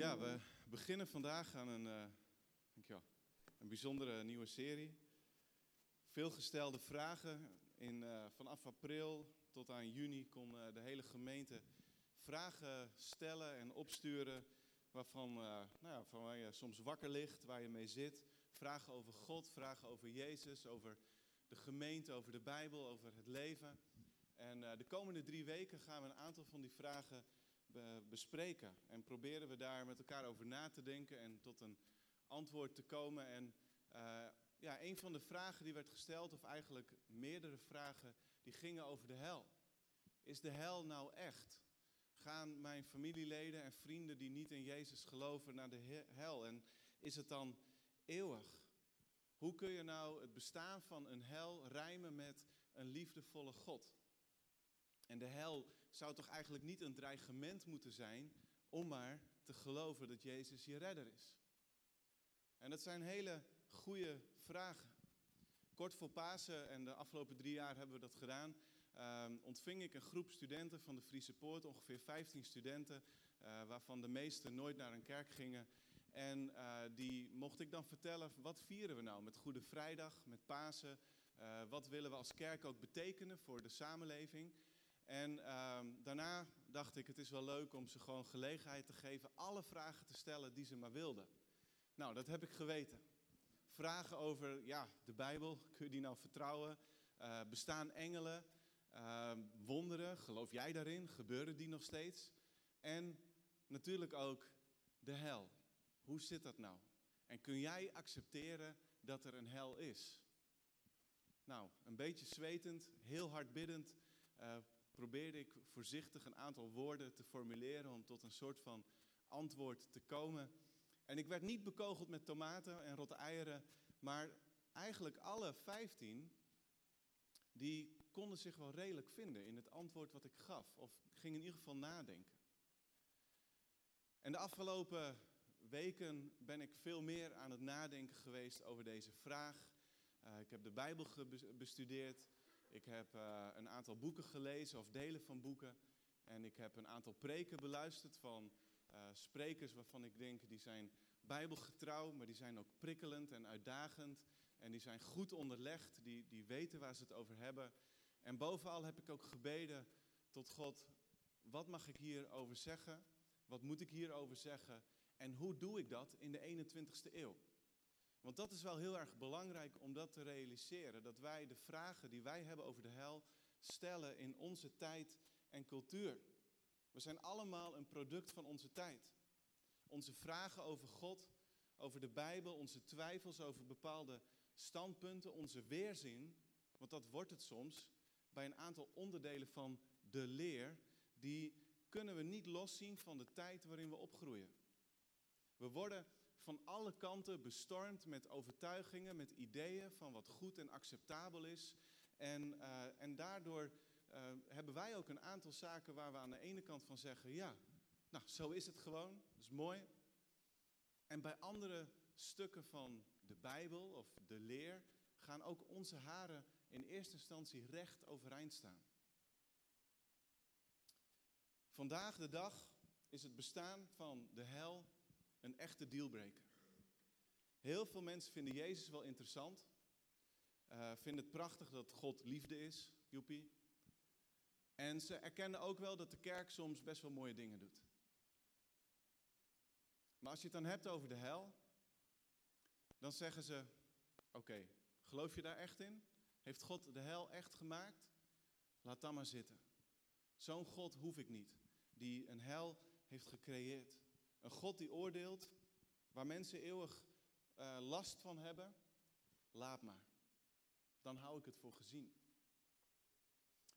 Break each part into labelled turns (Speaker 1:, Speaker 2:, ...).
Speaker 1: Ja, we beginnen vandaag aan een, dankjewel, een bijzondere nieuwe serie. Veel gestelde vragen. In, uh, vanaf april tot aan juni kon uh, de hele gemeente vragen stellen en opsturen. Waarvan nou ja, van waar je soms wakker ligt, waar je mee zit. Vragen over God, vragen over Jezus, over de gemeente, over de Bijbel, over het leven. En de komende drie weken gaan we een aantal van die vragen bespreken. En proberen we daar met elkaar over na te denken en tot een antwoord te komen. En uh, ja, een van de vragen die werd gesteld, of eigenlijk meerdere vragen, die gingen over de hel. Is de hel nou echt? Gaan mijn familieleden en vrienden die niet in Jezus geloven naar de hel? En is het dan eeuwig? Hoe kun je nou het bestaan van een hel rijmen met een liefdevolle God? En de hel zou toch eigenlijk niet een dreigement moeten zijn om maar te geloven dat Jezus je redder is? En dat zijn hele goede vragen. Kort voor Pasen, en de afgelopen drie jaar hebben we dat gedaan, uh, ontving ik een groep studenten van de Friese Poort, ongeveer 15 studenten, uh, waarvan de meeste nooit naar een kerk gingen. En uh, die mocht ik dan vertellen, wat vieren we nou met Goede Vrijdag, met Pasen? Uh, wat willen we als kerk ook betekenen voor de samenleving? En uh, daarna dacht ik, het is wel leuk om ze gewoon gelegenheid te geven alle vragen te stellen die ze maar wilden. Nou, dat heb ik geweten. Vragen over, ja, de Bijbel, kun je die nou vertrouwen? Uh, bestaan engelen? Uh, wonderen, geloof jij daarin? Gebeuren die nog steeds? En natuurlijk ook de hel. Hoe zit dat nou? En kun jij accepteren dat er een hel is? Nou, een beetje zwetend, heel hard biddend, uh, probeerde ik voorzichtig een aantal woorden te formuleren om tot een soort van antwoord te komen. En ik werd niet bekogeld met tomaten en rotte eieren, maar eigenlijk alle vijftien, die konden zich wel redelijk vinden in het antwoord wat ik gaf. Of gingen in ieder geval nadenken. En de afgelopen weken ben ik veel meer aan het nadenken geweest over deze vraag. Uh, ik heb de Bijbel bestudeerd. Ik heb uh, een aantal boeken gelezen of delen van boeken. En ik heb een aantal preken beluisterd van uh, sprekers waarvan ik denk die zijn bijbelgetrouw, maar die zijn ook prikkelend en uitdagend. En die zijn goed onderlegd, die, die weten waar ze het over hebben. En bovenal heb ik ook gebeden tot God, wat mag ik hierover zeggen? Wat moet ik hierover zeggen? En hoe doe ik dat in de 21ste eeuw? Want dat is wel heel erg belangrijk om dat te realiseren. Dat wij de vragen die wij hebben over de hel stellen in onze tijd en cultuur. We zijn allemaal een product van onze tijd. Onze vragen over God, over de Bijbel, onze twijfels over bepaalde standpunten, onze weerzin, want dat wordt het soms, bij een aantal onderdelen van de leer, die kunnen we niet loszien van de tijd waarin we opgroeien. We worden van alle kanten bestormd met overtuigingen, met ideeën van wat goed en acceptabel is. En, uh, en daardoor uh, hebben wij ook een aantal zaken waar we aan de ene kant van zeggen, ja, nou zo is het gewoon, dat is mooi. En bij andere stukken van de Bijbel of de leer gaan ook onze haren in eerste instantie recht overeind staan. Vandaag de dag is het bestaan van de hel een echte dealbreaker. Heel veel mensen vinden Jezus wel interessant. Uh, vinden het prachtig dat God liefde is, joepie. En ze erkennen ook wel dat de kerk soms best wel mooie dingen doet. Maar als je het dan hebt over de hel, dan zeggen ze: Oké, geloof je daar echt in? Heeft God de hel echt gemaakt? Laat dan maar zitten. Zo'n God hoef ik niet, die een hel heeft gecreëerd. Een God die oordeelt, waar mensen eeuwig uh, last van hebben, laat maar. Dan hou ik het voor gezien.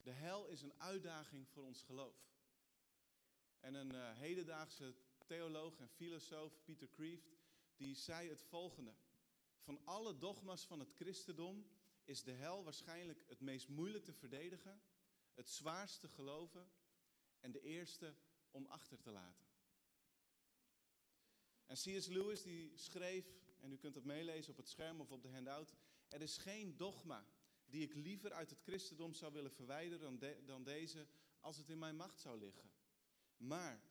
Speaker 1: De hel is een uitdaging voor ons geloof. En een uh, hedendaagse theoloog en filosoof, Peter Kreeft, die zei het volgende. Van alle dogma's van het christendom is de hel waarschijnlijk het meest moeilijk te verdedigen, het zwaarst te geloven en de eerste om achter te laten. C.S. Lewis die schreef, en u kunt dat meelezen op het scherm of op de handout, er is geen dogma die ik liever uit het christendom zou willen verwijderen dan, dan deze, als het in mijn macht zou liggen. Maar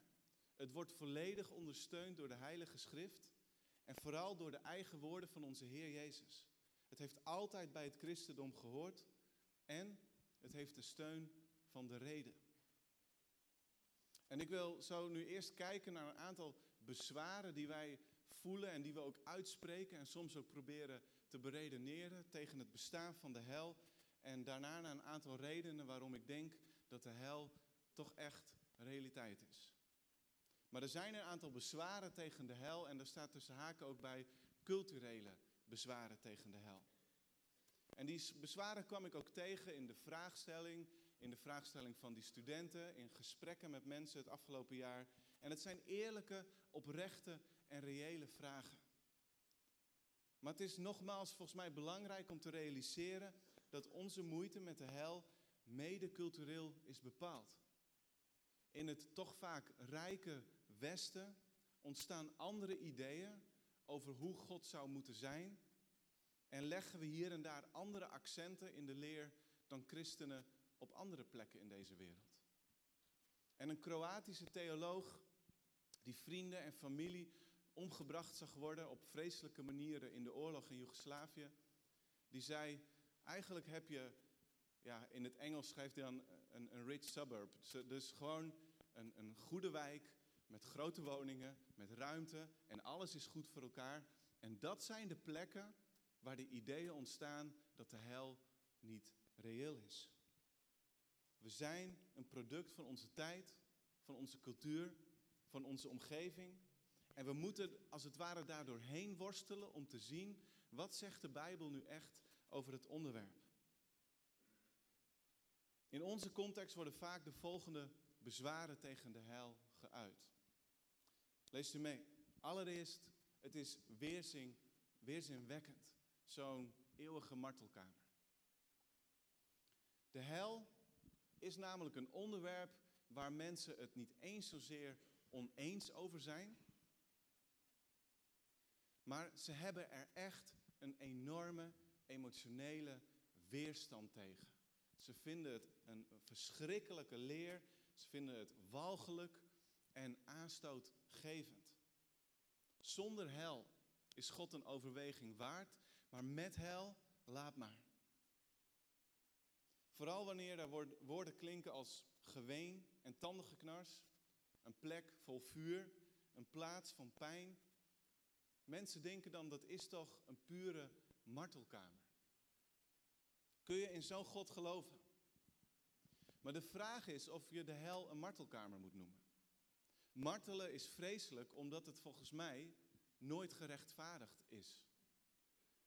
Speaker 1: Het wordt volledig ondersteund door de Heilige Schrift en vooral door de eigen woorden van onze Heer Jezus. Het heeft altijd bij het christendom gehoord en het heeft de steun van de reden. En ik wil zo nu eerst kijken naar een aantal bezwaren die wij voelen en die we ook uitspreken en soms ook proberen te beredeneren tegen het bestaan van de hel. En daarna naar een aantal redenen waarom ik denk dat de hel toch echt realiteit is. Maar er zijn een aantal bezwaren tegen de hel en daar staat tussen haken ook bij culturele bezwaren tegen de hel. En die bezwaren kwam ik ook tegen in de vraagstelling, in de vraagstelling van die studenten, in gesprekken met mensen het afgelopen jaar. En het zijn eerlijke, oprechte en reële vragen. Maar het is nogmaals volgens mij belangrijk om te realiseren dat onze moeite met de hel mede cultureel is bepaald. In het toch vaak rijke Westen ontstaan andere ideeën over hoe God zou moeten zijn. En leggen we hier en daar andere accenten in de leer dan christenen op andere plekken in deze wereld. En een Kroatische theoloog die vrienden en familie omgebracht zag worden op vreselijke manieren in de oorlog in Joegoslavië, die zei, eigenlijk heb je, ja, in het Engels schrijft hij dan een, een rich suburb. Dus gewoon een, een goede wijk met grote woningen, met ruimte en alles is goed voor elkaar. En dat zijn de plekken waar de ideeën ontstaan dat de hel niet reëel is. We zijn een product van onze tijd, van onze cultuur, van onze omgeving. En we moeten als het ware daardoor heen worstelen om te zien wat zegt de Bijbel nu echt over het onderwerp. In onze context worden vaak de volgende bezwaren tegen de hel geuit. Lees u mee. Allereerst, het is weerzin, weerzinwekkend, zo'n eeuwige martelkamer. De hel is namelijk een onderwerp waar mensen het niet eens zozeer oneens over zijn, maar ze hebben er echt een enorme emotionele weerstand tegen. Ze vinden het een verschrikkelijke leer, ze vinden het walgelijk en aanstootgevend. Zonder hel is God een overweging waard, maar met hel laat maar. Vooral wanneer er woorden klinken als geween en tandengeknars, een plek vol vuur, een plaats van pijn. Mensen denken dan dat is toch een pure martelkamer. Kun je in zo'n God geloven? Maar de vraag is of je de hel een martelkamer moet noemen. Martelen is vreselijk omdat het volgens mij nooit gerechtvaardigd is.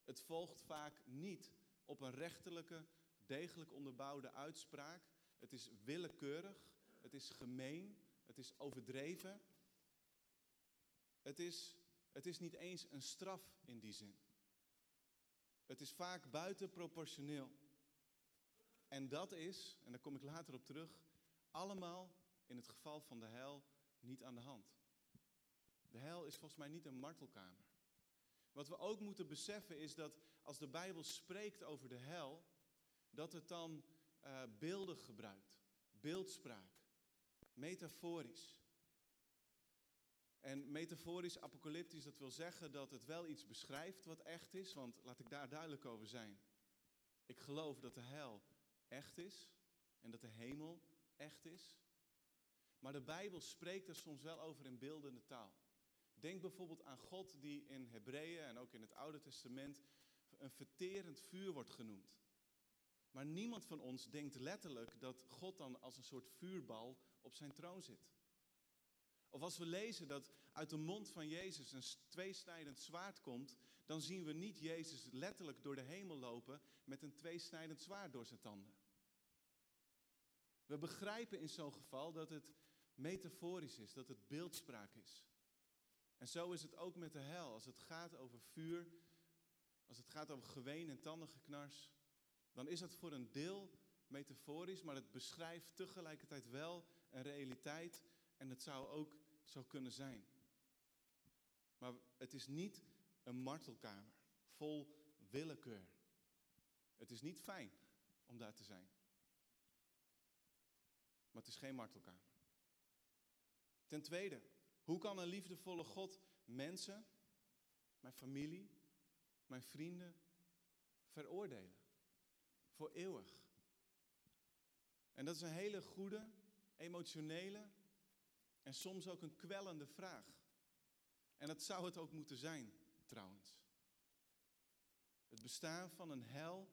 Speaker 1: Het volgt vaak niet op een rechterlijke, degelijk onderbouwde uitspraak. Het is willekeurig, het is gemeen, het is overdreven. Het is, het is niet eens een straf in die zin. Het is vaak buitenproportioneel. En dat is, en daar kom ik later op terug, allemaal in het geval van de hel niet aan de hand. De hel is volgens mij niet een martelkamer. Wat we ook moeten beseffen is dat als de Bijbel spreekt over de hel, dat het dan uh, beeldig gebruikt, beeldspraak, metaforisch. En metaforisch, apocalyptisch, dat wil zeggen dat het wel iets beschrijft wat echt is, want laat ik daar duidelijk over zijn. Ik geloof dat de hel echt is en dat de hemel echt is. Maar de Bijbel spreekt er soms wel over in beeldende taal. Denk bijvoorbeeld aan God die in Hebreeën en ook in het Oude Testament een verterend vuur wordt genoemd. Maar niemand van ons denkt letterlijk dat God dan als een soort vuurbal op zijn troon zit. Of als we lezen dat uit de mond van Jezus een tweesnijdend zwaard komt, dan zien we niet Jezus letterlijk door de hemel lopen met een tweesnijdend zwaard door zijn tanden. We begrijpen in zo'n geval dat het metaforisch is, dat het beeldspraak is. En zo is het ook met de hel. Als het gaat over vuur, als het gaat over geween en tandengeknars, dan is het voor een deel metaforisch, maar het beschrijft tegelijkertijd wel een realiteit en het zou ook zo kunnen zijn. Maar het is niet een martelkamer vol willekeur. Het is niet fijn om daar te zijn. Maar het is geen martelkamer. Ten tweede, Hoe kan een liefdevolle God mensen, mijn familie, mijn vrienden, veroordelen? Voor eeuwig. En dat is een hele goede, emotionele en soms ook een kwellende vraag. En dat zou het ook moeten zijn, trouwens. Het bestaan van een hel,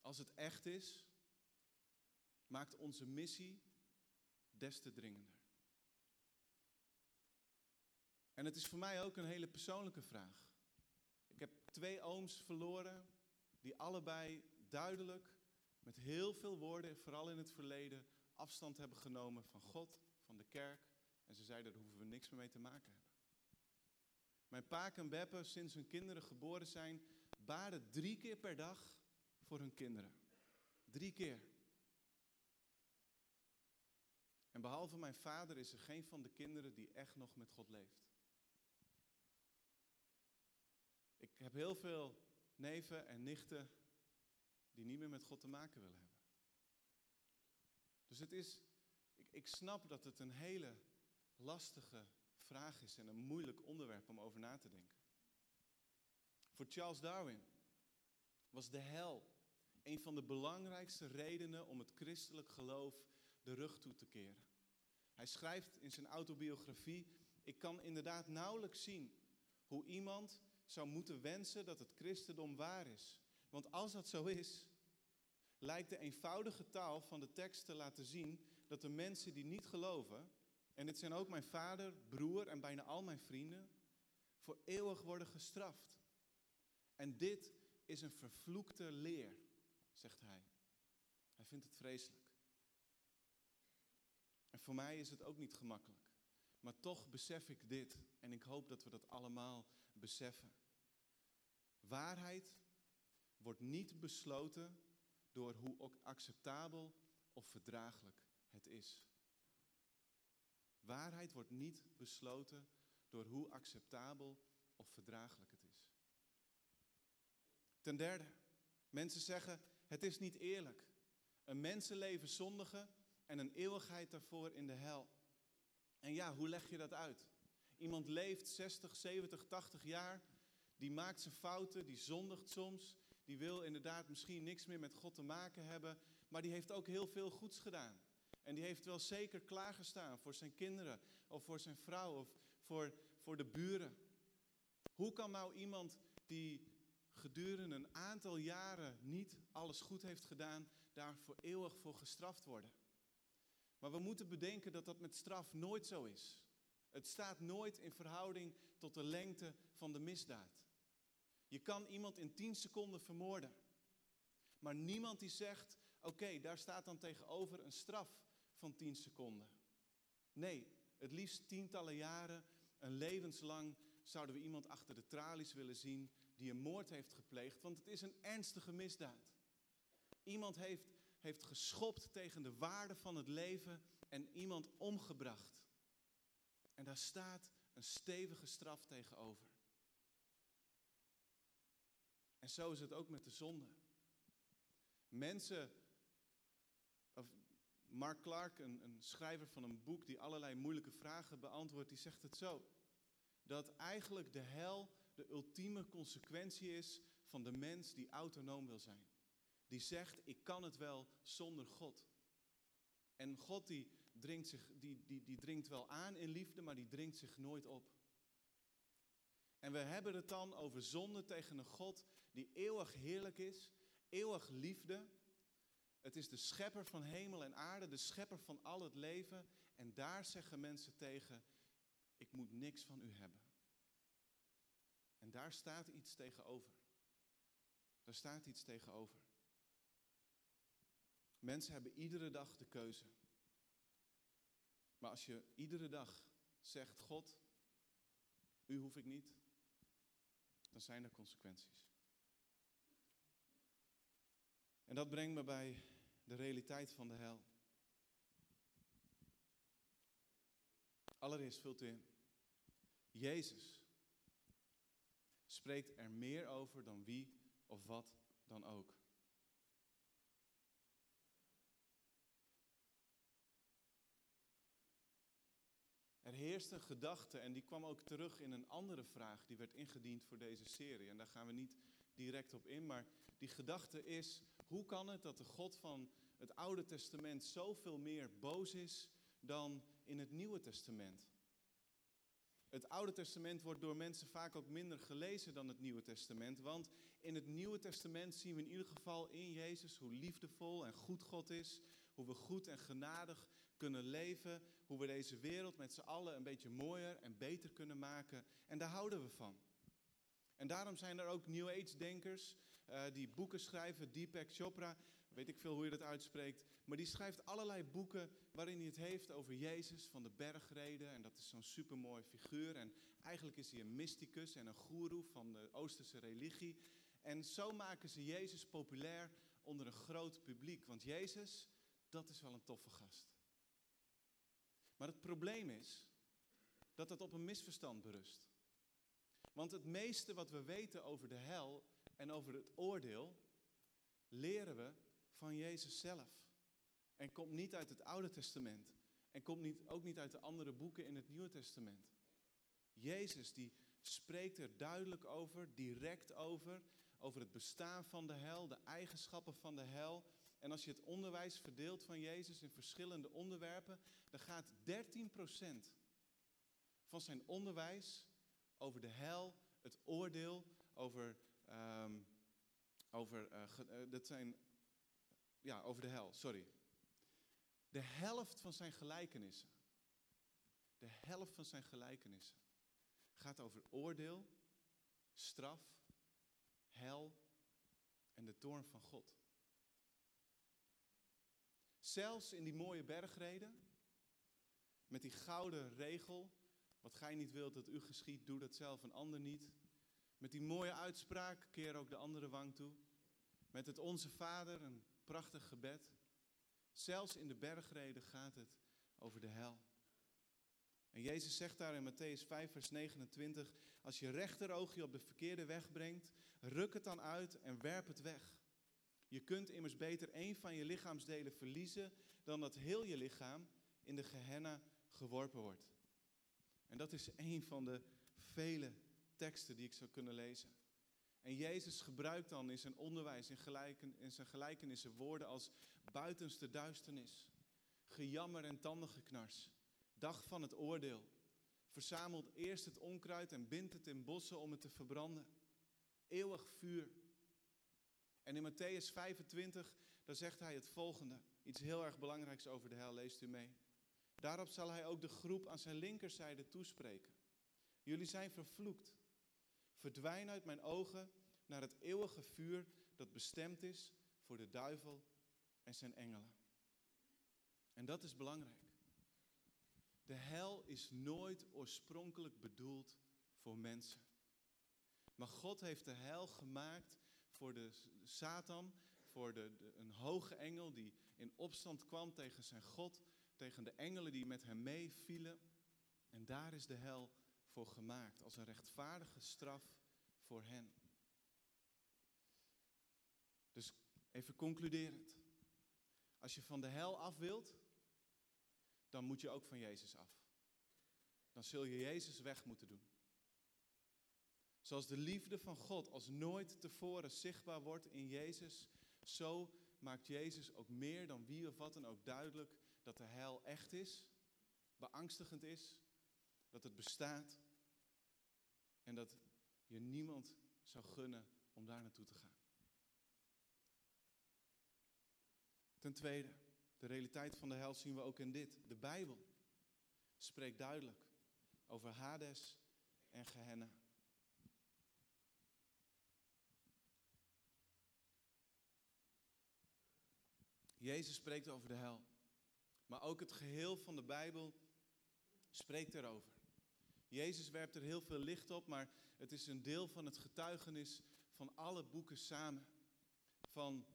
Speaker 1: als het echt is, maakt onze missie des te dringender. En het is voor mij ook een hele persoonlijke vraag. Ik heb twee ooms verloren die allebei duidelijk, met heel veel woorden, vooral in het verleden, afstand hebben genomen van God, van de kerk. En ze zeiden, daar hoeven we niks meer mee te maken hebben. Mijn paak en beppe, sinds hun kinderen geboren zijn, baden drie keer per dag voor hun kinderen. Drie keer. En behalve mijn vader is er geen van de kinderen die echt nog met God leeft. Ik heb heel veel neven en nichten die niet meer met God te maken willen hebben. Dus het is, ik, ik snap dat het een hele lastige vraag is en een moeilijk onderwerp om over na te denken. Voor Charles Darwin was de hel een van de belangrijkste redenen om het christelijk geloof de rug toe te keren. Hij schrijft in zijn autobiografie: Ik kan inderdaad nauwelijks zien hoe iemand zou moeten wensen dat het christendom waar is. Want als dat zo is, lijkt de eenvoudige taal van de tekst te laten zien dat de mensen die niet geloven, en dit zijn ook mijn vader, broer en bijna al mijn vrienden, voor eeuwig worden gestraft. En dit is een vervloekte leer, zegt hij. Hij vindt het vreselijk. En voor mij is het ook niet gemakkelijk. Maar toch besef ik dit en ik hoop dat we dat allemaal beseffen. Waarheid wordt niet besloten door hoe acceptabel of verdraaglijk het is. Waarheid wordt niet besloten door hoe acceptabel of verdraaglijk het is. Ten derde, mensen zeggen het is niet eerlijk. Een mensenleven zondigen en een eeuwigheid daarvoor in de hel. En ja, hoe leg je dat uit? Iemand leeft 60, 70, 80 jaar, die maakt zijn fouten, die zondigt soms, die wil inderdaad misschien niks meer met God te maken hebben, maar die heeft ook heel veel goeds gedaan. En die heeft wel zeker klaargestaan voor zijn kinderen of voor zijn vrouw of voor, voor de buren. Hoe kan nou iemand die gedurende een aantal jaren niet alles goed heeft gedaan, daar voor eeuwig voor gestraft worden? Maar we moeten bedenken dat dat met straf nooit zo is. Het staat nooit in verhouding tot de lengte van de misdaad. Je kan iemand in 10 seconden vermoorden. Maar niemand die zegt, oké, daar staat dan tegenover een straf van 10 seconden. Nee, het liefst tientallen jaren, een levenslang zouden we iemand achter de tralies willen zien die een moord heeft gepleegd, want het is een ernstige misdaad. Iemand heeft, heeft geschopt tegen de waarde van het leven en iemand omgebracht. En daar staat een stevige straf tegenover. En zo is het ook met de zonde. Mensen, of Mark Clark, een, een schrijver van een boek die allerlei moeilijke vragen beantwoordt, die zegt het zo. Dat eigenlijk de hel de ultieme consequentie is van de mens die autonoom wil zijn. Die zegt, ik kan het wel zonder God. En God die dringt, zich, die, die, die dringt wel aan in liefde, maar die dringt zich nooit op. En we hebben het dan over zonde tegen een God die eeuwig heerlijk is, eeuwig liefde. Het is de schepper van hemel en aarde, de schepper van al het leven. En daar zeggen mensen tegen, ik moet niks van u hebben. En daar staat iets tegenover. Daar staat iets tegenover. Mensen hebben iedere dag de keuze. Maar als je iedere dag zegt, God, u hoef ik niet, dan zijn er consequenties. En dat brengt me bij de realiteit van de hel. Allereerst vult in. Jezus spreekt er meer over dan wie of wat dan ook. Er heerst een gedachte en die kwam ook terug in een andere vraag die werd ingediend voor deze serie. En daar gaan we niet direct op in, maar die gedachte is, hoe kan het dat de God van het Oude Testament zoveel meer boos is dan in het Nieuwe Testament? Het Oude Testament wordt door mensen vaak ook minder gelezen dan het Nieuwe Testament, want in het Nieuwe Testament zien we in ieder geval in Jezus hoe liefdevol en goed God is, hoe we goed en genadig kunnen leven, hoe we deze wereld met z'n allen een beetje mooier en beter kunnen maken. En daar houden we van. En daarom zijn er ook New Age-denkers uh, die boeken schrijven. Deepak Chopra, weet ik veel hoe je dat uitspreekt. Maar die schrijft allerlei boeken waarin hij het heeft over Jezus van de bergreden. En dat is zo'n supermooi figuur. En eigenlijk is hij een mysticus en een goeroe van de Oosterse religie. En zo maken ze Jezus populair onder een groot publiek. Want Jezus, dat is wel een toffe gast. Maar het probleem is dat dat op een misverstand berust. Want het meeste wat we weten over de hel en over het oordeel, leren we van Jezus zelf. En komt niet uit het Oude Testament. En komt niet, ook niet uit de andere boeken in het Nieuwe Testament. Jezus die spreekt er duidelijk over, direct over, over het bestaan van de hel, de eigenschappen van de hel. En als je het onderwijs verdeelt van Jezus in verschillende onderwerpen, dan gaat 13% van zijn onderwijs over de hel, het oordeel, over, um, over, uh, dat zijn, ja, over de hel, sorry. De helft van zijn gelijkenissen, de helft van zijn gelijkenissen gaat over oordeel, straf, hel en de toorn van God. Zelfs in die mooie bergreden, met die gouden regel, wat gij niet wilt dat u geschiet, doe dat zelf een ander niet. Met die mooie uitspraak, keer ook de andere wang toe. Met het Onze Vader, een prachtig gebed. Zelfs in de bergreden gaat het over de hel. En Jezus zegt daar in Matthäus 5, vers 29, als je rechteroogje op de verkeerde weg brengt, ruk het dan uit en werp het weg. Je kunt immers beter één van je lichaamsdelen verliezen dan dat heel je lichaam in de Gehenna geworpen wordt. En dat is een van de vele teksten die ik zou kunnen lezen. En Jezus gebruikt dan in zijn onderwijs, in, gelijken, zijn gelijkenissen woorden als buitenste duisternis, gejammer en tandengeknars, dag van het oordeel. Verzamelt eerst het onkruid en bindt het in bossen om het te verbranden. Eeuwig vuur. En in Matthäus 25, daar zegt hij het volgende. Iets heel erg belangrijks over de hel, leest u mee. Daarop zal hij ook de groep aan zijn linkerzijde toespreken. Jullie zijn vervloekt. Verdwijn uit mijn ogen naar het eeuwige vuur dat bestemd is voor de duivel en zijn engelen. En dat is belangrijk. De hel is nooit oorspronkelijk bedoeld voor mensen. Maar God heeft de hel gemaakt voor de Satan, voor de, een hoge engel die in opstand kwam tegen zijn God, tegen de engelen die met hem meevielen. En daar is de hel voor gemaakt, als een rechtvaardige straf voor hen. Dus even concluderend. Als je van de hel af wilt, dan moet je ook van Jezus af. Dan zul je Jezus weg moeten doen. Zoals de liefde van God als nooit tevoren zichtbaar wordt in Jezus, zo maakt Jezus ook meer dan wie of wat dan ook duidelijk dat de hel echt is, beangstigend is, dat het bestaat en dat je niemand zou gunnen om daar naartoe te gaan. Ten tweede, de realiteit van de hel zien we ook in dit. De Bijbel spreekt duidelijk over Hades en Gehenna. Jezus spreekt over de hel. Maar ook het geheel van de Bijbel spreekt erover. Jezus werpt er heel veel licht op, maar het is een deel van het getuigenis van alle boeken samen. Van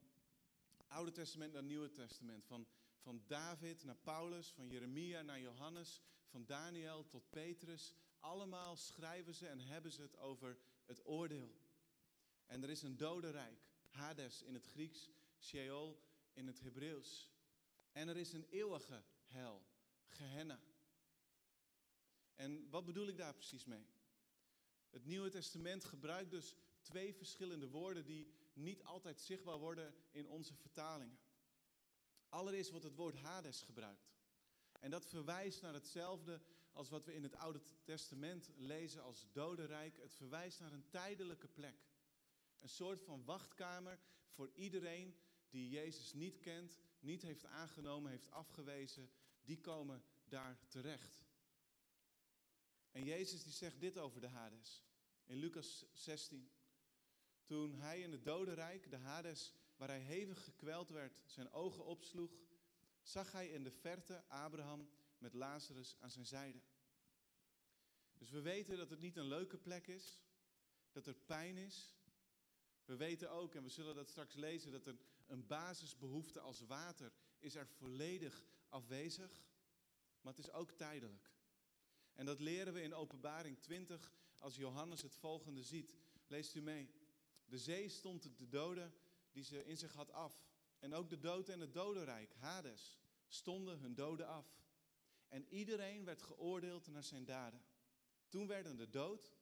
Speaker 1: Oude Testament naar Nieuwe Testament. Van, van David naar Paulus, van Jeremia naar Johannes, van Daniel tot Petrus. Allemaal schrijven ze en hebben ze het over het oordeel. En er is een dodenrijk, Hades in het Grieks, Sheol in het Hebreeuws. En er is een eeuwige hel, Gehenna. En wat bedoel ik daar precies mee? Het Nieuwe Testament gebruikt dus twee verschillende woorden die niet altijd zichtbaar worden in onze vertalingen. Allereerst wordt het woord Hades gebruikt. En dat verwijst naar hetzelfde als wat we in het Oude Testament lezen als dodenrijk. Het verwijst naar een tijdelijke plek. Een soort van wachtkamer voor iedereen die Jezus niet kent, niet heeft aangenomen, heeft afgewezen. Die komen daar terecht. En Jezus die zegt dit over de Hades. In Lucas 16. Toen hij in het dodenrijk, de Hades, waar hij hevig gekweld werd, zijn ogen opsloeg, zag hij in de verte Abraham met Lazarus aan zijn zijde. Dus we weten dat het niet een leuke plek is, dat er pijn is. We weten ook, en we zullen dat straks lezen, dat er een basisbehoefte als water is er volledig afwezig, maar het is ook tijdelijk. En dat leren we in Openbaring 20 als Johannes het volgende ziet. Leest u mee. De zee stond de doden die ze in zich had af. En ook de dood en het dodenrijk, Hades, stonden hun doden af. En iedereen werd geoordeeld naar zijn daden. Toen werden de dood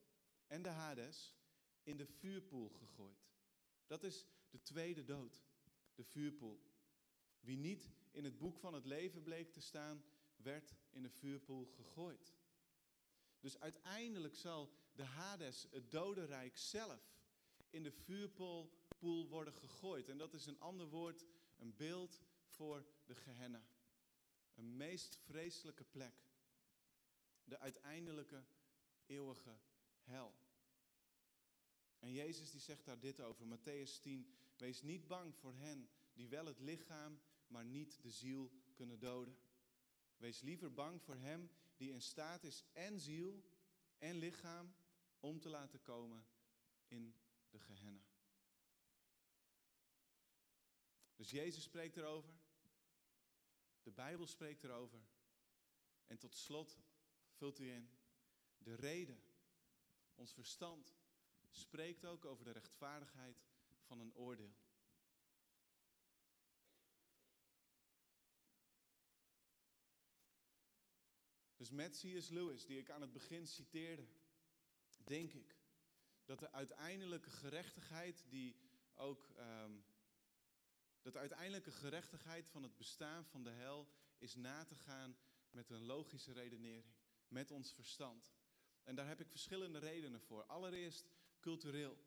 Speaker 1: en de Hades in de vuurpoel gegooid. Dat is de tweede dood, de vuurpoel. Wie niet in het boek van het leven bleek te staan, werd in de vuurpoel gegooid. Dus uiteindelijk zal de Hades, het dodenrijk zelf, in de vuurpoel worden gegooid. En dat is een ander woord, een beeld voor de Gehenna. Een meest vreselijke plek. De uiteindelijke eeuwige hel. En Jezus die zegt daar dit over, Matthäus 10. Wees niet bang voor hen die wel het lichaam, maar niet de ziel kunnen doden. Wees liever bang voor hem die in staat is en ziel en lichaam om te laten komen in de Gehenna. Dus Jezus spreekt erover. De Bijbel spreekt erover. En tot slot vult u in. De reden, ons verstand, spreekt ook over de rechtvaardigheid van een oordeel. Dus met C.S. Lewis, die ik aan het begin citeerde, denk ik dat de uiteindelijke gerechtigheid die ook um, dat de uiteindelijke gerechtigheid van het bestaan van de hel is na te gaan met een logische redenering, met ons verstand. En daar heb ik verschillende redenen voor. Allereerst cultureel.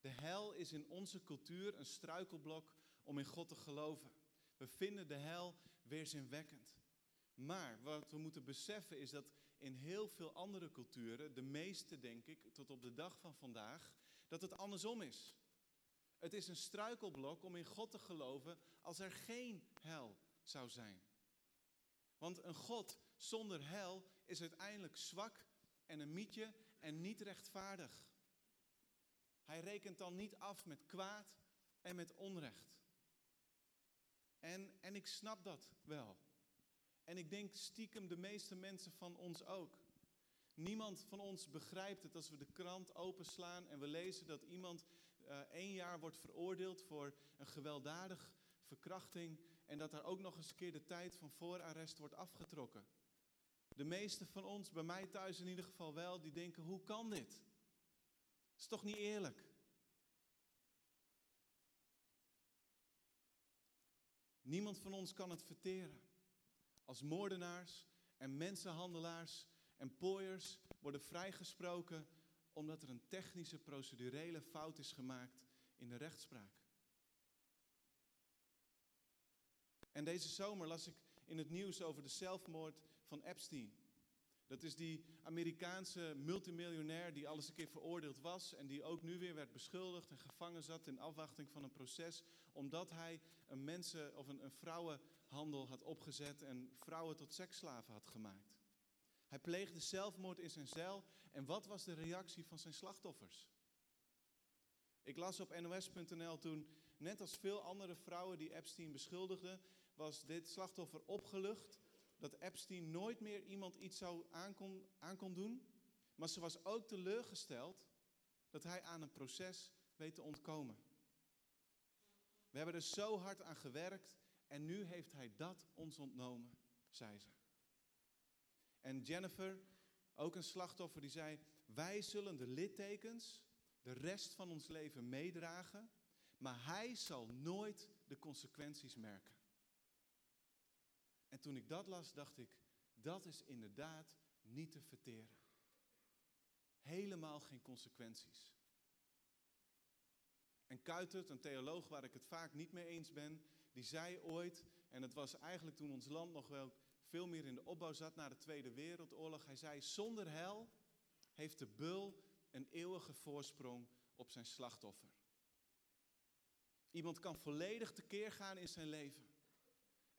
Speaker 1: De hel is in onze cultuur een struikelblok om in God te geloven. We vinden de hel weerzinwekkend. Maar wat we moeten beseffen is dat in heel veel andere culturen, de meeste denk ik, tot op de dag van vandaag, dat het andersom is. Het is een struikelblok om in God te geloven als er geen hel zou zijn. Want een God zonder hel is uiteindelijk zwak en een mietje en niet rechtvaardig. Hij rekent dan niet af met kwaad en met onrecht. En, en ik snap dat wel. En ik denk stiekem de meeste mensen van ons ook. Niemand van ons begrijpt het als we de krant openslaan en we lezen dat iemand uh, één jaar wordt veroordeeld voor een gewelddadig verkrachting en dat daar ook nog eens een keer de tijd van voorarrest wordt afgetrokken. De meeste van ons, bij mij thuis in ieder geval wel, die denken, hoe kan dit? Is toch niet eerlijk? Niemand van ons kan het verteren. Als moordenaars en mensenhandelaars en pooiers worden vrijgesproken omdat er een technische procedurele fout is gemaakt in de rechtspraak. En deze zomer las ik in het nieuws over de zelfmoord van Epstein. Dat is die Amerikaanse multimiljonair die alles een keer veroordeeld was en die ook nu weer werd beschuldigd en gevangen zat in afwachting van een proces, omdat hij een mensen- of een, een vrouwenhandel had opgezet en vrouwen tot seksslaven had gemaakt. Hij pleegde zelfmoord in zijn cel. En wat was de reactie van zijn slachtoffers? Ik las op nos.nl toen, net als veel andere vrouwen die Epstein beschuldigden, was dit slachtoffer opgelucht dat Epstein nooit meer iemand iets zou aankon, aankon doen. Maar ze was ook teleurgesteld dat hij aan een proces weet te ontkomen. We hebben er zo hard aan gewerkt en nu heeft hij dat ons ontnomen, zei ze. En Jennifer, Ook een slachtoffer die zei: Wij zullen de littekens de rest van ons leven meedragen, maar hij zal nooit de consequenties merken. En toen ik dat las, dacht ik: Dat is inderdaad niet te verteren. Helemaal geen consequenties. En Kuitert, een theoloog waar ik het vaak niet mee eens ben, die zei ooit, en het was eigenlijk toen ons land nog wel veel meer in de opbouw zat na de Tweede Wereldoorlog, hij zei, zonder hel heeft de bul een eeuwige voorsprong op zijn slachtoffer. Iemand kan volledig tekeer gaan in zijn leven.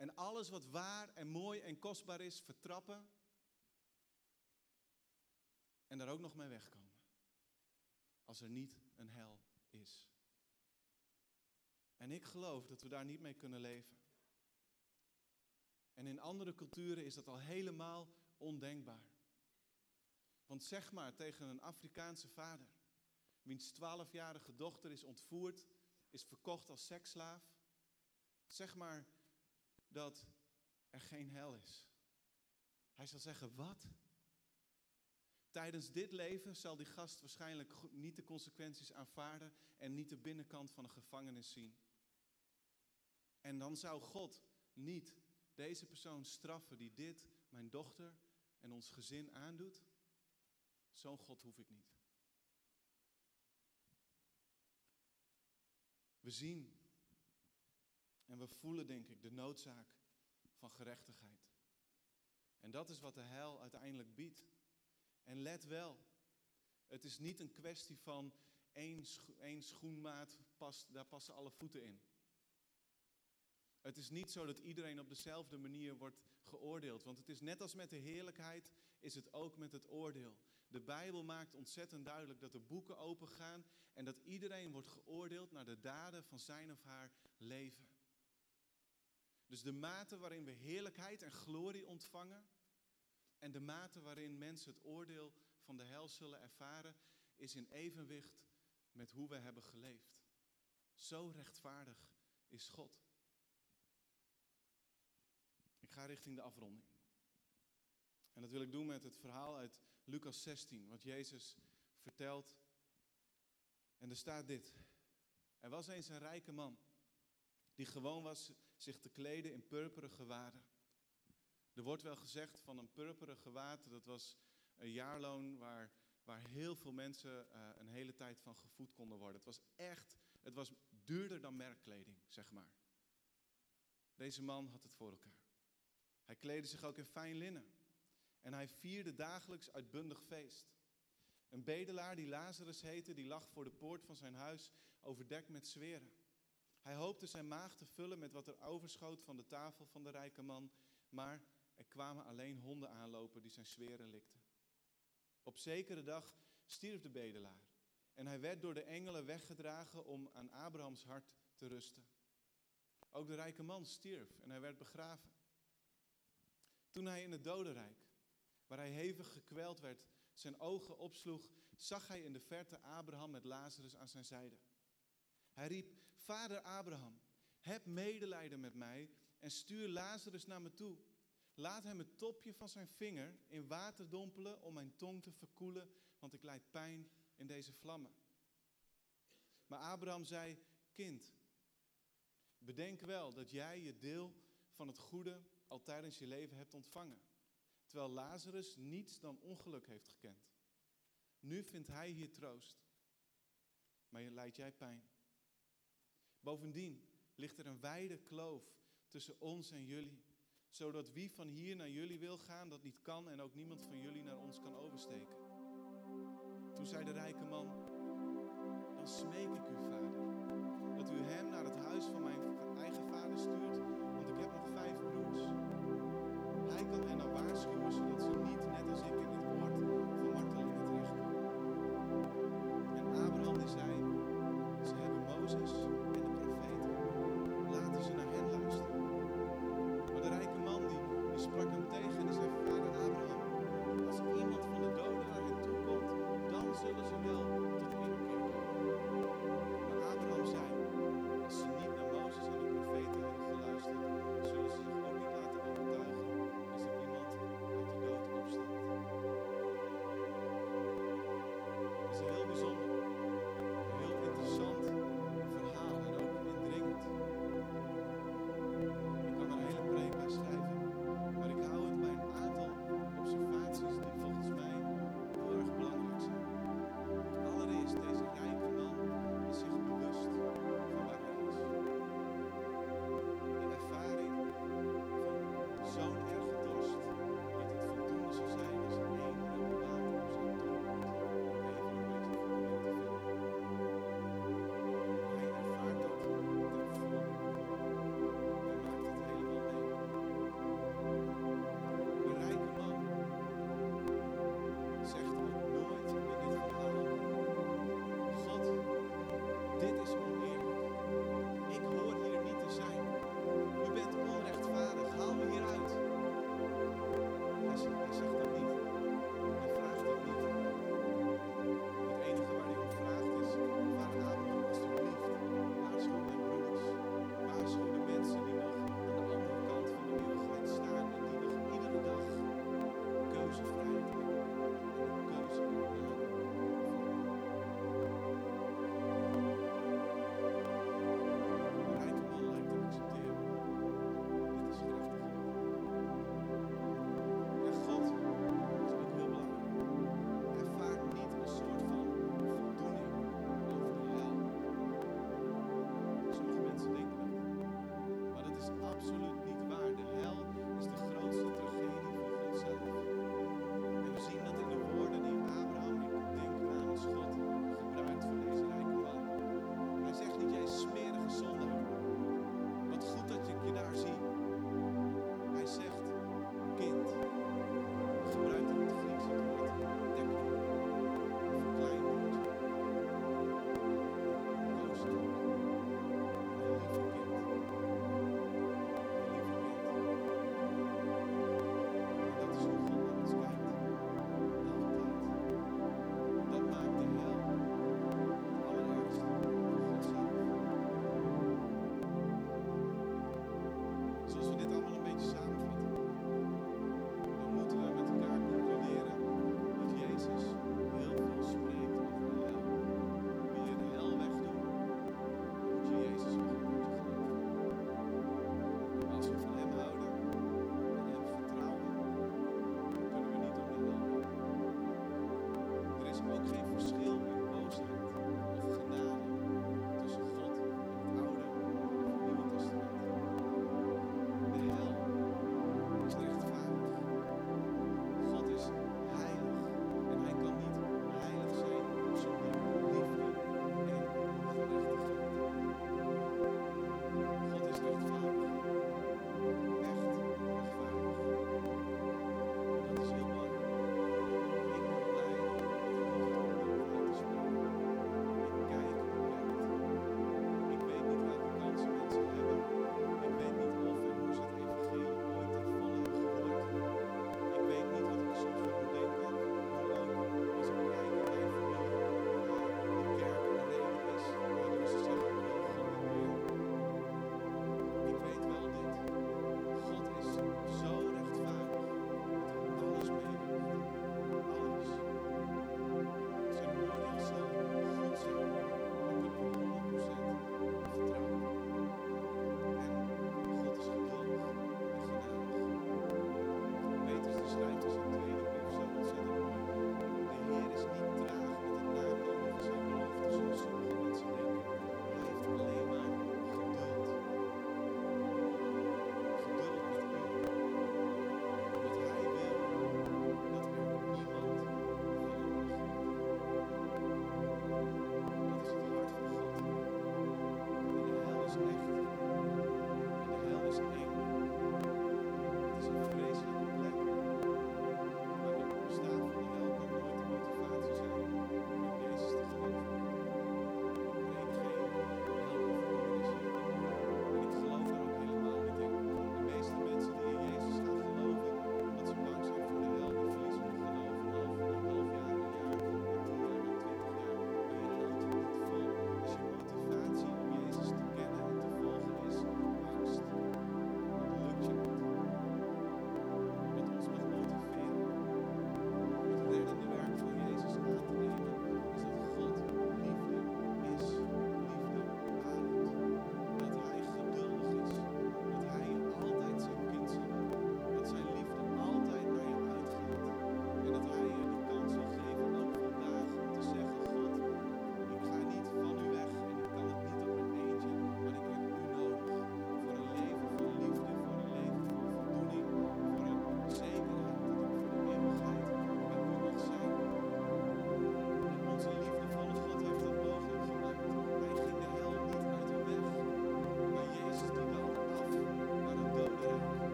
Speaker 1: En alles wat waar en mooi en kostbaar is, vertrappen. En daar ook nog mee wegkomen. Als er niet een hel is. En ik geloof dat we daar niet mee kunnen leven. En in andere culturen is dat al helemaal ondenkbaar. Want zeg maar tegen een Afrikaanse vader, wiens twaalfjarige dochter is ontvoerd, is verkocht als seksslaaf. Zeg maar dat er geen hel is. Hij zal zeggen, wat? Tijdens dit leven zal die gast waarschijnlijk niet de consequenties aanvaarden en niet de binnenkant van een gevangenis zien. En dan zou God niet deze persoon straffen die dit, mijn dochter en ons gezin aandoet? Zo'n God hoef ik niet. We zien en we voelen, denk ik, de noodzaak van gerechtigheid. En dat is wat de heil uiteindelijk biedt. En let wel, het is niet een kwestie van één, één schoenmaat, past, daar passen alle voeten in. Het is niet zo dat iedereen op dezelfde manier wordt geoordeeld. Want het is net als met de heerlijkheid, is het ook met het oordeel. De Bijbel maakt ontzettend duidelijk dat de boeken opengaan en dat iedereen wordt geoordeeld naar de daden van zijn of haar leven. Dus de mate waarin we heerlijkheid en glorie ontvangen en de mate waarin mensen het oordeel van de hel zullen ervaren, is in evenwicht met hoe we hebben geleefd. Zo rechtvaardig is God. Ik ga richting de afronding. En dat wil ik doen met het verhaal uit Lucas 16, wat Jezus vertelt. En er staat dit. Er was eens een rijke man die gewoon was zich te kleden in purperen gewaden. Er wordt wel gezegd van een purperen gewaad, dat was een jaarloon waar, waar heel veel mensen uh, een hele tijd van gevoed konden worden. Het was echt, het was duurder dan merkkleding, zeg maar. Deze man had het voor elkaar. Hij kleedde zich ook in fijn linnen. En hij vierde dagelijks uitbundig feest. Een bedelaar die Lazarus heette, die lag voor de poort van zijn huis, overdekt met zweren. Hij hoopte zijn maag te vullen met wat er overschoot van de tafel van de rijke man, maar er kwamen alleen honden aanlopen die zijn zweren likten. Op zekere dag stierf de bedelaar en hij werd door de engelen weggedragen om aan Abrahams hart te rusten. Ook de rijke man stierf en hij werd begraven. Toen hij in het dodenrijk, waar hij hevig gekweld werd, zijn ogen opsloeg, zag hij in de verte Abraham met Lazarus aan zijn zijde. Hij riep, Vader Abraham, heb medelijden met mij en stuur Lazarus naar me toe. Laat hem het topje van zijn vinger in water dompelen om mijn tong te verkoelen, want ik lijd pijn in deze vlammen. Maar Abraham zei, kind, bedenk wel dat jij je deel van het goede al tijdens je leven hebt ontvangen. Terwijl Lazarus niets dan ongeluk heeft gekend. Nu vindt hij hier troost. Maar je lijdt jij pijn. Bovendien ligt er een wijde kloof tussen ons en jullie. Zodat wie van hier naar jullie wil gaan, dat niet kan en ook niemand van jullie naar ons kan oversteken. Toen zei de rijke man, dan smeek ik u, vader, dat u hem naar het huis van mijn eigen